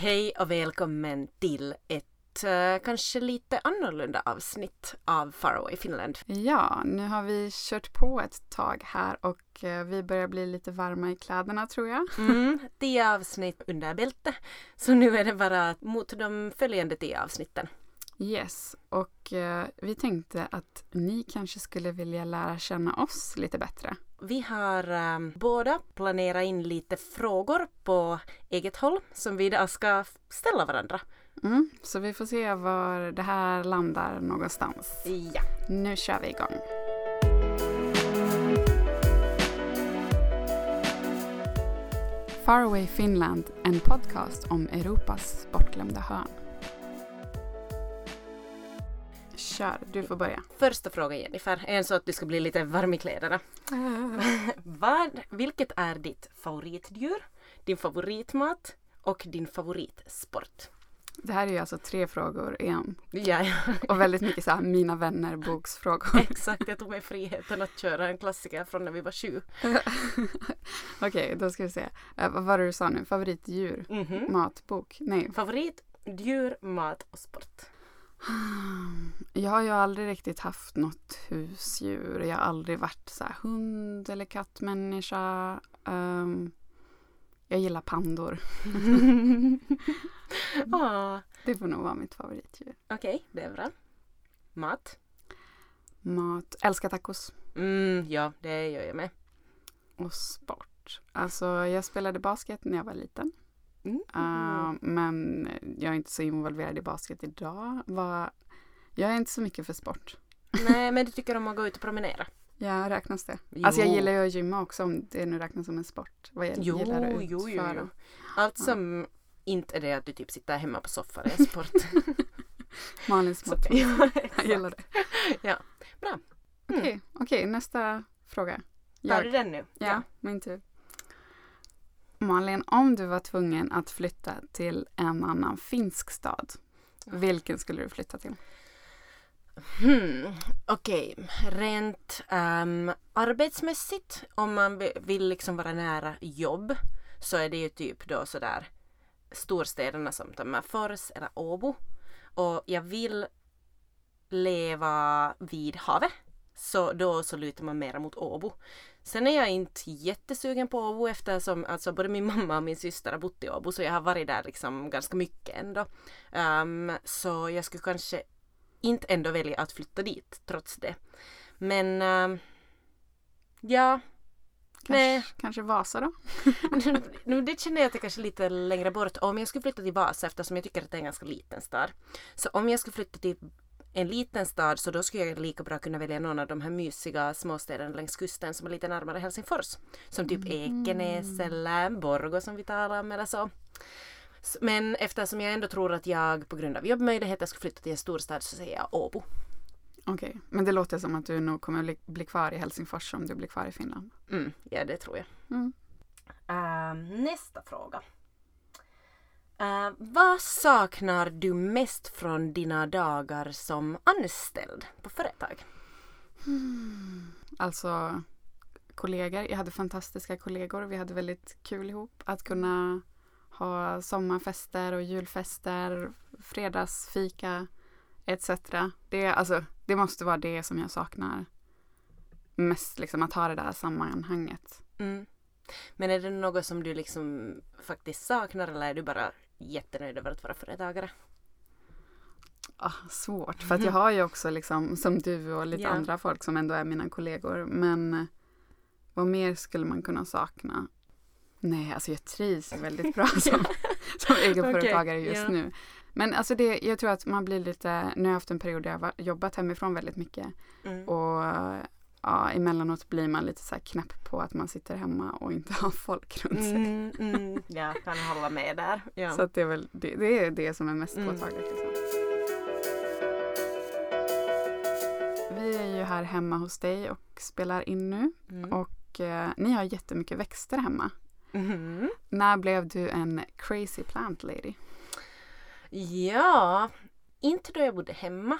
Hej och välkommen till ett uh, kanske lite annorlunda avsnitt av Faraway Finland. Ja, nu har vi kört på ett tag här och uh, vi börjar bli lite varma i kläderna tror jag. Mm, tio avsnitt under bälte. Så nu är det bara mot de följande tio avsnitten. Yes, och uh, vi tänkte att ni kanske skulle vilja lära känna oss lite bättre. Vi har um, båda planerat in lite frågor på eget håll som vi idag ska ställa varandra. Mm, så vi får se var det här landar någonstans. Ja. Nu kör vi igång. Faraway Finland, en podcast om Europas bortglömda hörn. Kör, du får börja. Första frågan Jennifer, är en så att du ska bli lite varm i kläderna. Vad, vilket är ditt favoritdjur, din favoritmat och din favoritsport? Det här är ju alltså tre frågor i en. Ja, ja. Och väldigt mycket så här, mina vänner boksfrågor. Exakt, jag tog mig friheten att köra en klassiker från när vi var sju. Okej, okay, då ska vi se. Uh, vad var det du sa nu? Favoritdjur? Mm -hmm. Mat? Bok? Nej. Favoritdjur, mat och sport? Jag har ju aldrig riktigt haft något husdjur. Jag har aldrig varit så hund eller kattmänniska. Um, jag gillar pandor. ah. Det får nog vara mitt favoritdjur. Okej, okay, det är bra. Mat? Mat. Älskar tacos. Mm, ja, det gör jag med. Och sport. Alltså, jag spelade basket när jag var liten. Mm. Uh, men jag är inte så involverad i basket idag. Var, jag är inte så mycket för sport. Nej, men du tycker om att gå ut och promenera? Ja, räknas det? Jo. Alltså jag gillar ju att gymma också om det nu räknas som en sport. Vad jag jo, gillar att jo, utföra. jo, jo. Allt som inte är det att du typ sitter hemma på soffan är sport. Malins motto. ja, Jag gillar det. Ja, bra. Okej, okej, nästa fråga. Tar du den nu? Ja, min tur. Malin, om du var tvungen att flytta till en annan finsk stad, vilken skulle du flytta till? Hmm, Okej, rent um, arbetsmässigt om man vill liksom vara nära jobb så är det ju typ då sådär storstäderna som Tammerfors eller Åbo. Och jag vill leva vid havet så då så lutar man mera mot Åbo. Sen är jag inte jättesugen på Åbo eftersom alltså både min mamma och min syster har bott i Åbo så jag har varit där liksom ganska mycket ändå. Ehm, så jag skulle kanske inte ändå välja att flytta dit trots det. Men ehm, ja, Kanske, Nej. kanske Vasa då? nu, det känner jag att det kanske är lite längre bort. Om jag skulle flytta till Vasa eftersom jag tycker att det är en ganska liten stad. Så om jag skulle flytta till en liten stad så då skulle jag lika bra kunna välja någon av de här mysiga småstäderna längs kusten som är lite närmare Helsingfors. Som typ Ekenäs eller Borgå som vi talar om eller så. Men eftersom jag ändå tror att jag på grund av jobbmöjligheter skulle flytta till en storstad så säger jag Åbo. Okej, men det låter som att du nog kommer bli, kvar i Helsingfors om du blir kvar i Finland. Mm, ja, det tror jag. Mm. Ehm, nästa fråga. Ehm, vad saknar du mest från dina dagar som anställd på företag? Alltså kollegor, jag hade fantastiska kollegor. Vi hade väldigt kul ihop. Att kunna ha sommarfester och julfester, fredagsfika etc. Det, alltså, det måste vara det som jag saknar mest, liksom att ha det där sammanhanget. Mm. Men är det något som du liksom faktiskt saknar eller är du bara jättenöjd över att vara företagare? Ah, svårt, för jag har ju också liksom som du och lite Ja. andra folk som ändå är mina kollegor. Men eh, vad mer skulle man kunna sakna? Nej, alltså jag trivs väldigt bra som, som egenföretagare just ja. nu. Men alltså det, jag tror att man blir lite, nu har jag haft en period där jag har jobbat hemifrån väldigt mycket Mm. och ja, emellanåt blir man lite så här knäpp på att man sitter hemma och inte har folk runt sig. Mm, mm, jag kan hålla med där. Ja. Så det är väl det, det, är det som är mest Mm. påtagligt. Liksom. Vi är ju här hemma hos dig och spelar in nu Mm. och eh, ni har jättemycket växter hemma. Mhm. När blev du en crazy plant lady? Ja, inte då jag bodde hemma.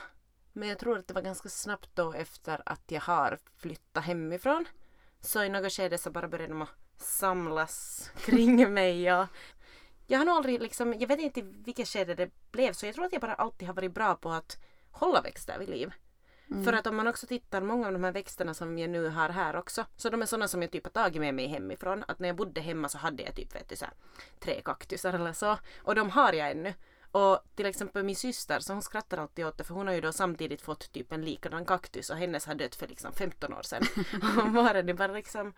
Men jag tror att det var ganska snabbt då efter att jag har flyttat hemifrån. Så i något skede så bara började de samlas kring mig. Och jag har nog aldrig liksom, jag vet inte i vilket skede det blev så jag tror att jag bara alltid har varit bra på att hålla växter vid liv. Mm. För att om man också tittar, många av de här växterna som jag nu har här också, så de är sådana som jag typ har tagit med mig hemifrån. Att när jag bodde hemma så hade jag typ vet du, så här, tre kaktusar eller så. Och de har jag ännu. Och till exempel min syster, så hon skrattar alltid åt det för hon har ju då samtidigt fått typ en likadan kaktus och hennes har dött för liksom 15 år sedan. och bara, det bara liksom...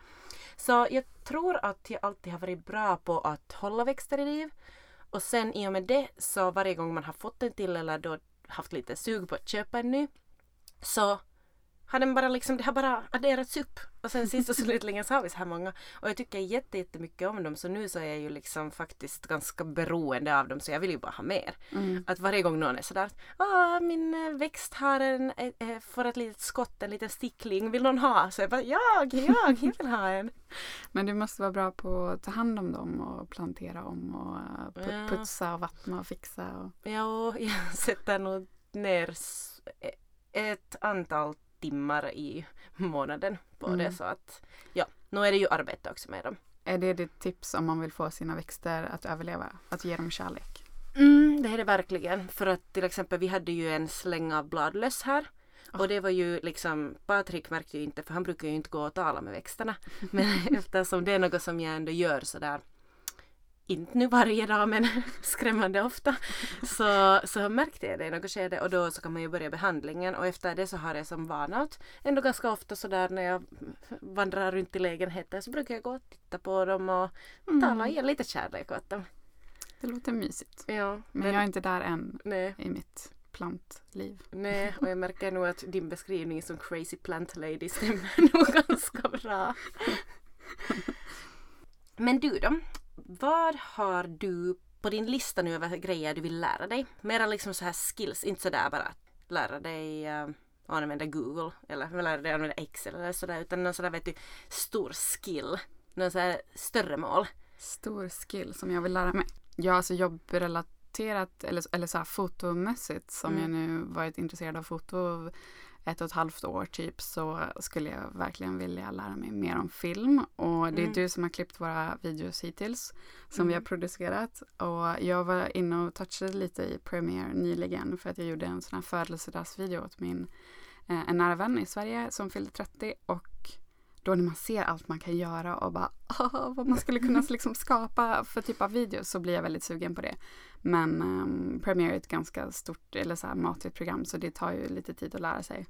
Så jag tror att jag alltid har varit bra på att hålla växter i liv. Och sen i och med det så varje gång man har fått en till eller då haft lite sug på att köpa en ny så har den bara liksom, det har bara adderats upp. Och sen sist och slutligen så har vi så här många. Och jag tycker jätte, jättemycket om dem så nu så är jag ju liksom faktiskt ganska beroende av dem så jag vill ju bara ha mer. Mm. Att varje gång någon är sådär, ah, min eh, växt har en, eh, får ett litet skott, en liten stickling, vill någon ha? Så jag bara, jag, jag, jag vill ha en. Men du måste vara bra på att ta hand om dem och plantera om och putsa och vattna och fixa. Och... Ja, jag sätter nog ner ett antal timmar i månaden på det Mm. så att ja, nu är det ju arbete också med dem. Är det ditt tips om man vill få sina växter att överleva? Att ge dem kärlek? Mm, det är det verkligen. För att till exempel vi hade ju en släng av bladlöss här. Ah. Och det var ju liksom, Patrik märkte ju inte för han brukar ju inte gå och tala med växterna. Men eftersom det är något som jag ändå gör sådär, inte nu varje dag men skrämmande ofta. Så, så märkte jag det i något skede och då så kan man ju börja behandlingen och efter det så har jag som vana att ändå ganska ofta sådär när jag vandrar runt i lägenheten så brukar jag gå och titta på dem och tala och Mm. ge lite kärlek åt dem. Det låter mysigt. Ja, Men jag är inte där än nej. i mitt plantliv. Nej, och jag märker nog att din beskrivning som crazy plant lady stämmer nog ganska bra. Men du då? Vad har du på din lista nu över grejer du vill lära dig? Mera liksom så här skills, inte sådär bara att lära dig uh, använda Google eller lära dig använda Excel eller sådär utan någon sådär vet du stor skill. Någon sådär större mål. Stor skill som jag vill lära mig. Ja, alltså jobbrelaterat eller, eller så här fotomässigt som Mm. jag nu varit intresserad av foto ett och ett halvt år typ så skulle jag verkligen vilja lära mig mer om film och det är Mm. du som har klippt våra videos hittills som vi har Mm. producerat och jag var inne och touchade lite i Premiere nyligen för att jag gjorde en sån här födelsedagsvideo åt min eh, en nära vän i Sverige som fyllde 30 och då när man ser allt man kan göra och bara "Åh, vad man skulle kunna liksom skapa för typ av videos så blir jag väldigt sugen på det. Men um, Premiere är ett ganska stort eller så här matigt program så det tar ju lite tid att lära sig.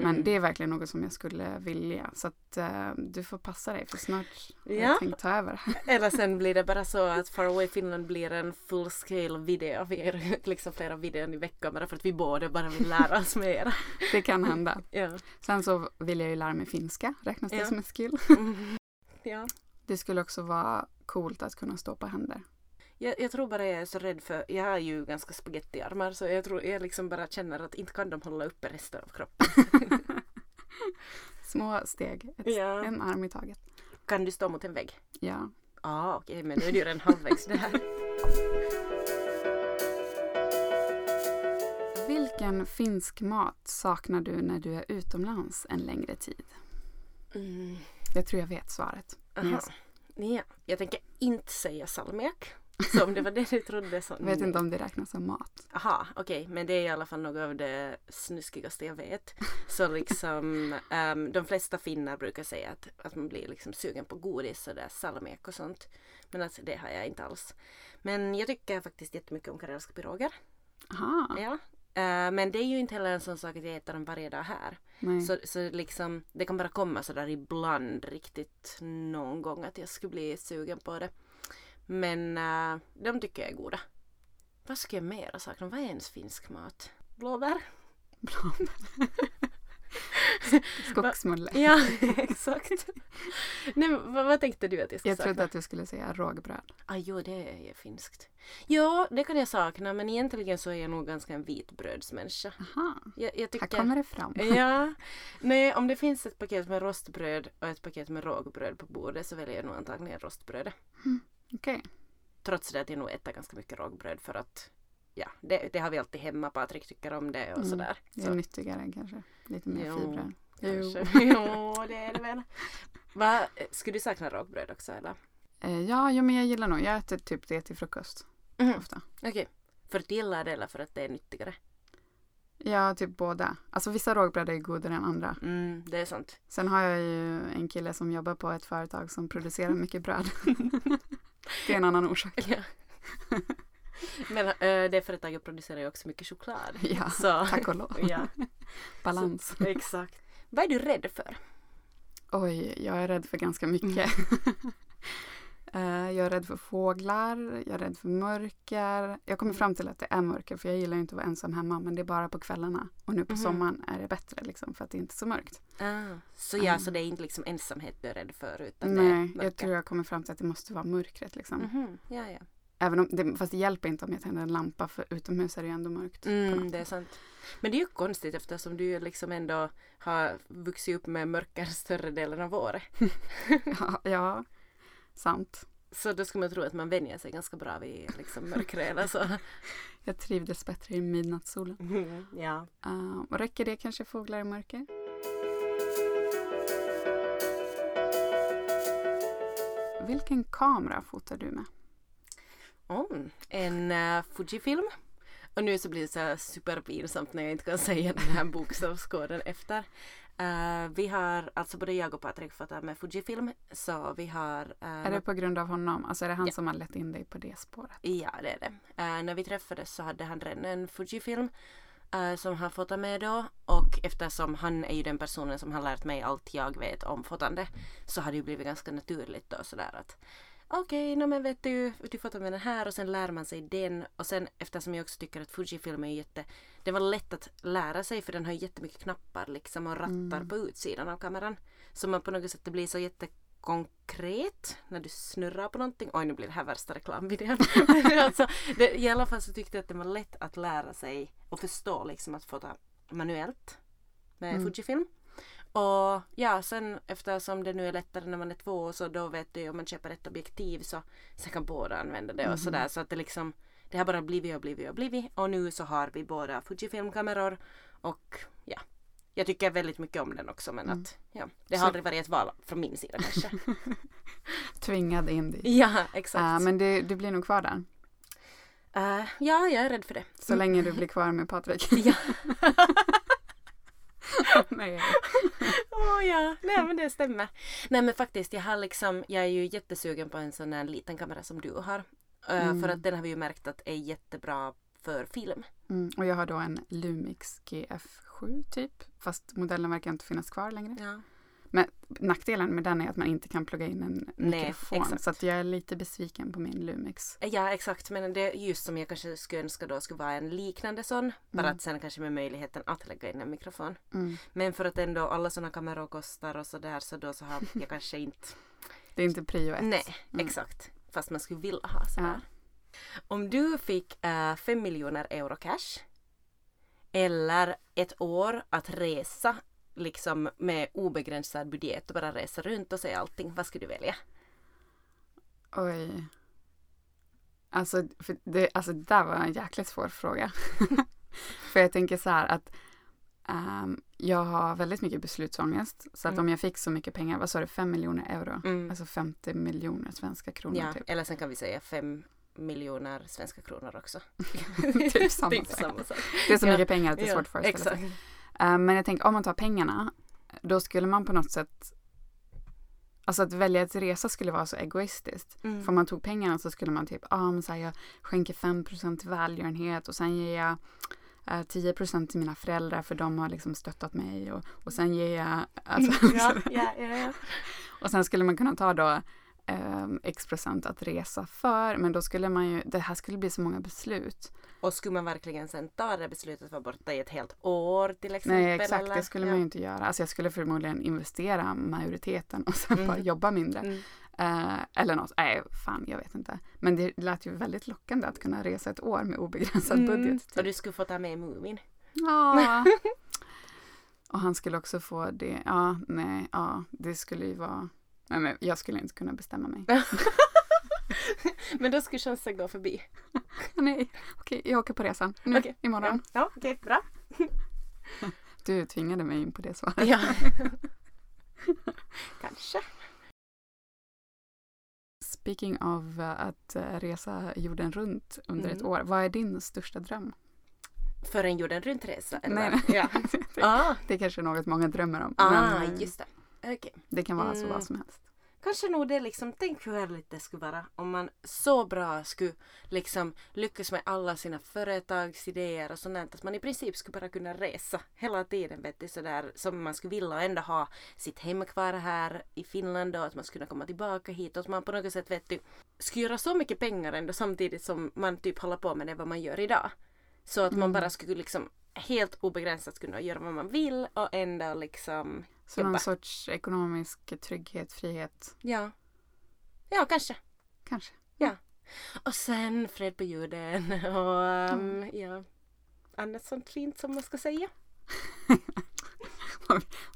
Men Mm. det är verkligen något som jag skulle vilja så att eh, du får passa dig för snart har Ja. jag tänkt ta över. Eller sen blir det bara så att Far Away Finland blir en full scale video. Vi ut liksom flera videor i veckan bara för att vi båda bara vill lära oss mer. Det kan hända. Ja. Sen så vill jag ju lära mig finska. Räknas det Ja. som en skill? Mm. ja. Det skulle också vara coolt att kunna stå på händer. Jag, jag tror bara jag är så rädd för, jag har ju ganska spagettiarmar så jag tror jag liksom bara känner att inte kan de hålla uppe resten av kroppen. Små steg, ett, Ja. en arm i taget. Kan du stå mot en vägg? Ja. Ja ah, okej men nu är du redan halvvägs där. Vilken finsk mat saknar du när du är utomlands en längre tid? Mm. Jag tror jag vet svaret. Men Aha. Ja. Jag tänker inte säga salmiak. Så om det var det du trodde så Jag vet inte om det räknas som mat. Aha, okej, men det är i alla fall något av det snuskigaste jag vet. Så liksom, ehm, de flesta finnar brukar säga att, att man blir liksom sugen på godis och där salmiak och sånt. Men alltså, det har jag inte alls. Men jag tycker faktiskt jättemycket om karelska piroger. Aha, Ja. Eh, men det är ju inte heller en sån sak att jag äter dem varje dag här. nej. Så, så liksom, det kan bara komma sådär ibland riktigt någon gång att jag skulle bli sugen på det. Men eh, de tycker jag är goda. Vad ska jag mer sakna? Vad är ens finsk mat? Blåbär? Skogsmulle. Ja, exakt. Nej, vad, vad tänkte du att jag skulle Jag sakna? trodde att du skulle säga rågbröd. Ah, jo, det är ju finskt. Ja, det kan jag sakna men egentligen så är jag nog ganska en vitbrödsmänniska. Aha, Jag, jag här tycker... kommer det fram. Ja, nej om det finns ett paket med rostbröd och ett paket med rågbröd på bordet så väljer jag nog antagligen rostbrödet. Okej. Trots det att jag nog äter ganska mycket rågbröd för att ja, det, det har vi alltid hemma. Patrik tycker om det och Mm, sådär. Det Så, är nyttigare kanske. Lite mer Jo, fibrer. kanske. Jo, det är det väl. Va, skulle du sakna rågbröd också eller? Eh, ja, jo, men jag gillar nog. Jag äter typ det till frukost Mhm. ofta. Okej. För att gilla det eller för att det är nyttigare? Ja, typ båda. Alltså vissa rågbröd är godare än andra. Mm, det är sant. Sen har jag ju en kille som jobbar på ett företag som producerar mycket bröd. det är en annan orsak. Ja. Men äh, det företaget producerar ju också mycket choklad. Ja, Så, tack och lov. ja, Balans. så, exakt. Vad är du rädd för? Oj, jag är rädd för ganska mycket. Eh, jag är rädd för fåglar, jag är rädd för mörker. Jag kommer fram till att det är mörker för jag gillar inte att vara ensam hemma men det är bara på kvällarna. Och nu på Mhm. sommaren är det bättre liksom för att det är inte är så mörkt. Ah, så ja, Mm. så det är inte liksom ensamhet du är rädd för utan det är Nej, mörker. jag tror jag kommer fram till att det måste vara mörkret liksom. Mhm, Ja, ja. Även om det, fast det hjälper inte om jag tänder en lampa för utomhus är det ju ändå mörkt. Mm, det är sant. Men det är ju konstigt eftersom du liksom ändå har vuxit upp med mörker större delen av året. ja, ja, sant. Så då skulle man tro att man vänjer sig ganska bra vid liksom mörkret eller så. Jag trivdes bättre i midnattssolen. Mm, ja. Uh, räcker det kanske fåglar i mörker? Vilken kamera fotar du med? Oh, en uh, Fujifilm. Och nu så blir det så superpinsamt när jag inte kan säga den här bokstavskoden efter. Eh, vi har, alltså både jag och Patrik fotar med Fujifilm. Så vi har... eh, Är det på grund av honom? Alltså är det han Ja. som har lett in dig på det spåret? Ja, det är det. Eh, när vi träffades så hade han redan en Fujifilm som han fotade med då. Och eftersom han är ju den personen som har lärt mig allt jag vet om fotande så har det ju blivit ganska naturligt då sådär att okej, okay, men vet du, du fotar med den här och sen lär man sig den. Och sen eftersom jag också tycker att Fujifilm är jätte, det var lätt att lära sig för den har jättemycket knappar liksom och rattar Mm. på utsidan av kameran. Så man på något sätt det blir så jättekonkret när du snurrar på någonting. Oj nu blir det här värsta reklamvideon. alltså, det, I alla fall så tyckte jag att det var lätt att lära sig och förstå liksom att fota manuellt med Mm. Fujifilm. Och ja, sen eftersom det nu är lättare när man är två så då vet du ju om man köper ett objektiv så sen kan båda använda det och Mhm. sådär. Så att det liksom det har bara blivit och blivit och blivit och nu så har vi båda Fujifilm-kameror och ja. Jag tycker väldigt mycket om den också men Mm. att ja, det har Så- aldrig varit ett val från min sida kanske. Tvingad in dit. ja, exakt. Uh, men du, du blir nog kvar där. Eh, ja, jag är rädd för det. Så länge du blir kvar med Patrik. Ja. Nej. Åh ja, nej men det stämmer. Nej men faktiskt, jag har liksom, jag är ju jättesugen på en sån här liten kamera som du har. Mm. För att den har vi ju märkt att är jättebra för film. Mm, och jag har då en Lumix GF7 typ. Fast modellen verkar inte finnas kvar längre. Ja. Nackdelen med den är att man inte kan plugga in en Nej, mikrofon. exakt. Så att jag är lite besviken på min Lumix. ja exakt, men det är just som jag kanske skulle önska då skulle vara en liknande sån. Bara Mm. att sen kanske med möjligheten att lägga in en mikrofon. Mm. Men för att ändå alla såna kameror kostar och sådär så då så har jag kanske inte Det är inte prio ett. Nej, Mm. exakt. Fast man skulle vilja ha sådär. Om du fick uh, 5 miljoner euro cash eller ett år att resa liksom med obegränsad budget och bara resa runt och se allting, vad skulle du välja? Oj. Alltså, för det, alltså det där var en jäkligt svår fråga. för jag tänker så här att ehm, jag har väldigt mycket beslutsångest. Så att Mm. om jag fick så mycket pengar, vad sa du, 5 miljoner euro? Mm. Alltså 50 miljoner svenska kronor Ja, typ. eller sen kan vi säga 5 miljoner svenska kronor också. Typ samma typ sak. samma sak. Det är så Ja. mycket pengar att det är Ja, svårt att föreställa sig. Eh, men jag tänker om man tar pengarna, då skulle man på något sätt Alltså att välja att resa skulle vara så egoistiskt. Mm. För om man tog pengarna så skulle man typ, ja ah, men så här, jag skänker 5% till välgörenhet och sen ger jag eh, 10% till mina föräldrar för de har liksom stöttat mig och, och sen ger jag, alltså, ja, ja, ja. och sen skulle man kunna ta då ehm, x procent att resa för, men då skulle man ju, det här skulle bli så många beslut. Och skulle man verkligen sen ta det beslutet vara borta i ett helt år till exempel? Nej exakt, eller? det skulle ja. man ju inte göra. Alltså jag skulle förmodligen investera majoriteten och sen Mm. bara jobba mindre. Mm. Eh, eller något, nej fan jag vet inte. Men det lät ju väldigt lockande att kunna resa ett år med obegränsad budget. Mm. typ. Och du skulle få ta med Mumin. Ja. och han skulle också få det, ja nej, ja det skulle ju vara, nej men jag skulle inte kunna bestämma mig. Men då skulle chansen gå förbi. nej, okej jag åker på resan nu Okej, imorgon. Ja, ja okej, bra. Du tvingade mig in på det svaret. Ja. Kanske. speaking of eh, att eh, resa jorden runt under ett Mm. år. Vad är din största dröm? För en jorden runt-resa? Nej, vad? Ja. ah, Det är kanske något många drömmer om. ah, men eh, just det. Okej. det kan vara så Mm. vad som helst. Kanske nog det liksom, tänk hur härligt det skulle vara om man så bra skulle liksom lyckas med alla sina företagsidéer och sånt där, att man i princip skulle bara kunna resa hela tiden vet du, sådär som man skulle vilja och ändå ha sitt hem kvar här i Finland och att man skulle kunna komma tillbaka hit och att man på något sätt vet du, skulle göra så mycket pengar ändå samtidigt som man typ håller på med det vad man gör idag. Så att man Mm. bara skulle liksom helt obegränsat kunna göra vad man vill och ändå liksom Så någon jobba. sorts ekonomisk trygghet, frihet, Ja. Ja, kanske. kanske. Och sen fred på jorden och um, ja, annat sånt fint som man ska säga.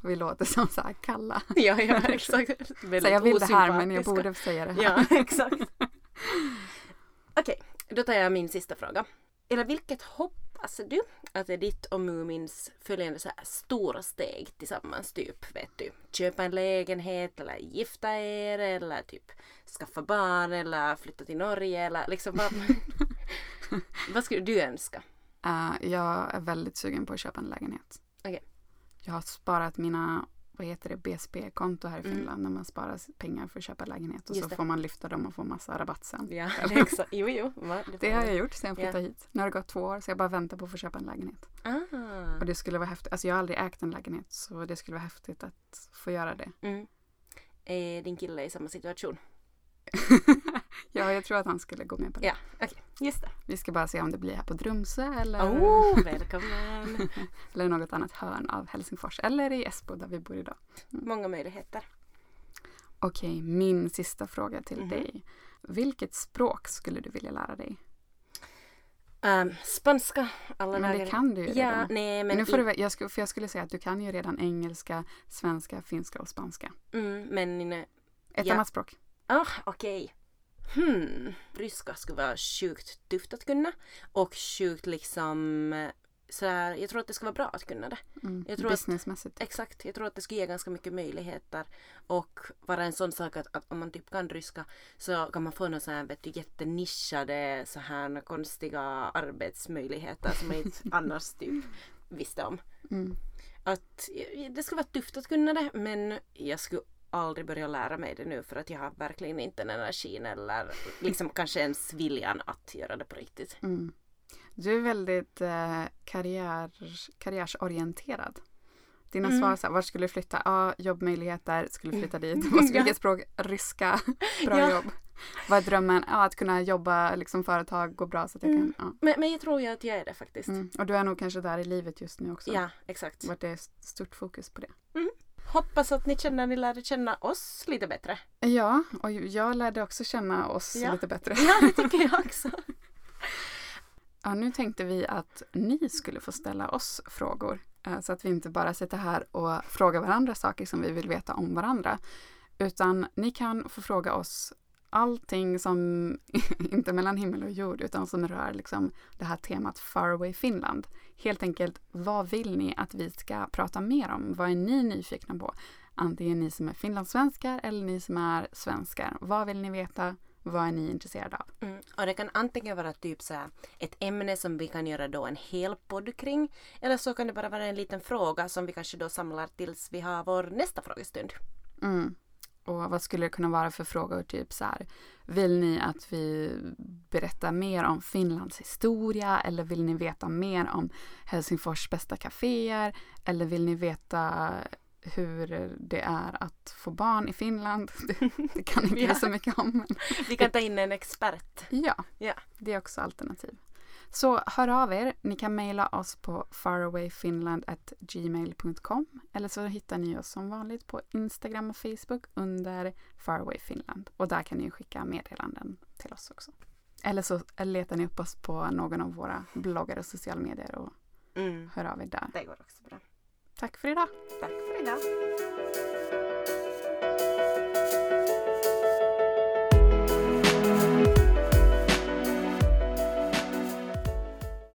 Vi låter som så här kalla. Ja, ja exakt. Så jag vill det här men jag borde säga det här. Ja, exakt. Okej, då tar jag min sista fråga. Eller vilket hoppas du att är ditt och Mumins följande så här stora steg tillsammans? Typ, vet du, köpa en lägenhet eller gifta er eller typ skaffa barn eller flytta till Norge eller liksom vad, vad skulle du önska? Eh, jag är väldigt sugen på att köpa en lägenhet. Okej. Jag har sparat mina, vad heter det, BSP-konto här i Mm. Finland när man sparar pengar för att köpa lägenhet och Just så det. får man lyfta dem och få massa rabatt sen. Ja, det är exakt. Jo, jo. Va? Det har jag gjort sen jag Ja. flyttade hit. Nu har det gått två år så jag bara väntar på att få köpa en lägenhet. Ah. Och det skulle vara häftigt. Alltså jag har aldrig ägt en lägenhet så det skulle vara häftigt att få göra det. Mm. Är din kille i samma situation? ja, jag tror att han skulle gå med på det. Ja, okej. Just det. Vi ska bara se om det blir här på Drumsö eller, Oh, välkommen! eller något annat hörn av Helsingfors. Eller i Esbo där vi bor idag. Många möjligheter. Okej, min sista fråga till Mhm. dig. Vilket språk skulle du vilja lära dig? Um, spanska. Alla Men det kan du ju Ja, redan. nej men... Nu får du, jag, skulle, för jag skulle säga att du kan ju redan engelska, svenska, finska och spanska. mm, men... inne- Ett Ja. annat språk. Ah, okej. Hmm. Ryska skulle vara sjukt tufft att kunna. Och sjukt liksom... eh, Sådär, jag tror att det ska vara bra att kunna det. Mm. Jag tror att- Businessmässigt. Exakt, jag tror att det skulle ge ganska mycket möjligheter och vara en sån sak att, att om man typ kan ryska så kan man få sån här vet du, jättenischade så här konstiga arbetsmöjligheter som man inte annars typ visste om. Mm. Att det skulle vara tufft att kunna det men jag skulle aldrig börja lära mig det nu för att jag har verkligen inte den energin eller liksom kanske ens viljan att göra det på riktigt. Mm. Du är väldigt eh, karriär, karriärsorienterad. Dina Mm. svar så här, vart skulle du flytta? Ja, jobbmöjligheter, skulle flytta dit. Vad skulle- Ja. Vilket språk? Ryska. Bra Ja. jobb. Vad är drömmen? Ja, att kunna jobba, liksom företag, gå bra så att jag Mm. kan. Men, men jag tror ju att jag är det faktiskt. Ja. Mm. Och du är nog kanske där i livet just nu också. Ja, exakt. Vart det är stort fokus på det. Hoppas att ni känner att ni lärde känna oss lite bättre. Ja, och jag lärde också känna oss Ja. lite bättre. Ja, det tycker jag också. Ja, nu tänkte vi att ni skulle få ställa oss frågor. eh, Så att vi inte bara sitter här och frågar varandra saker som vi vill veta om varandra. Utan ni kan få fråga oss allting som inte mellan himmel och jord utan som rör liksom det här temat Faraway Finland. Helt enkelt, vad vill ni att vi ska prata mer om? Vad är ni nyfikna på? Antingen ni som är finlandssvenskar eller ni som är svenskar. Vad vill ni veta? Vad är ni intresserade av? Mm. Och det kan antingen vara typ så ett ämne som vi kan göra då en hel podd kring. Eller så kan det bara vara en liten fråga som vi kanske då samlar tills vi har vår nästa frågestund. Mm. Och vad skulle det kunna vara för frågor? Typ så här, vill ni att vi berättar mer om Finlands historia? Eller vill ni veta mer om Helsingfors bästa kaféer? Eller vill ni veta hur det är att få barn i Finland? Det, det kan inte vi så mycket om. Men Vi kan ta in en expert. ja, Ja. det är också alternativ. Så hör av er. Ni kan mejla oss på farawayfinland.gmail.com eller så hittar ni oss som vanligt på Instagram och Facebook under Faraway Finland. Och där kan ni skicka meddelanden till oss också. Eller så letar ni upp oss på någon av våra bloggar och sociala medier och Mm. hör av er där. Det går också bra. Tack för idag! Tack för idag.